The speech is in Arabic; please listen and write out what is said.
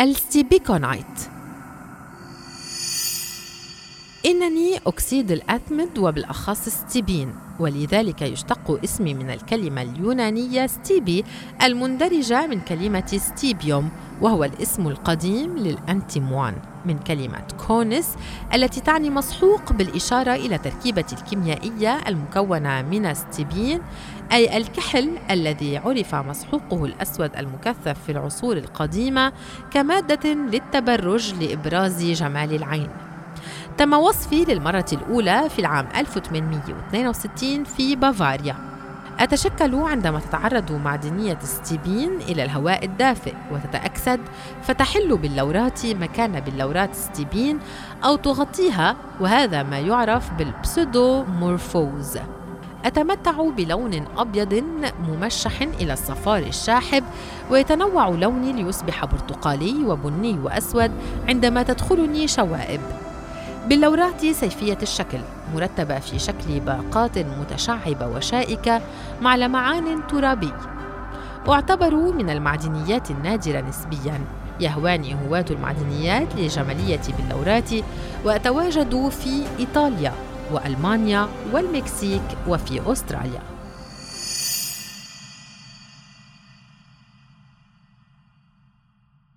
الستيبيكونايت إنني أكسيد الأثمد وبالأخص ستيبين ولذلك يشتق اسمي من الكلمة اليونانية ستيبي المندرجة من كلمة ستيبيوم. وهو الاسم القديم للأنتيموان من كلمة كونس التي تعني مسحوق بالإشارة إلى تركيبة الكيميائية المكونة من ستيبين أي الكحل الذي عرف مسحوقه الأسود المكثف في العصور القديمة كمادة للتبرج لإبراز جمال العين. تم وصفي للمرة الأولى في العام 1862 في بافاريا. أتشكل عندما تتعرض معدنية ستيبين إلى الهواء الدافئ وتتأكسد فتحل باللورات مكان بلورات ستيبين أو تغطيها وهذا ما يعرف بال pseudomorphose. أتمتع بلون أبيض ممشح إلى الصفار الشاحب ويتنوع لوني ليصبح برتقالي وبني وأسود عندما تدخلني شوائب. باللورات سيفية الشكل مرتبة في شكل باقات متشعبة وشائكة مع لمعان ترابي. أعتبر من المعدنيات النادرة نسبياً. يهواني هواة المعدنيات لجمالية باللورات وأتواجد في إيطاليا وألمانيا والمكسيك وفي أستراليا.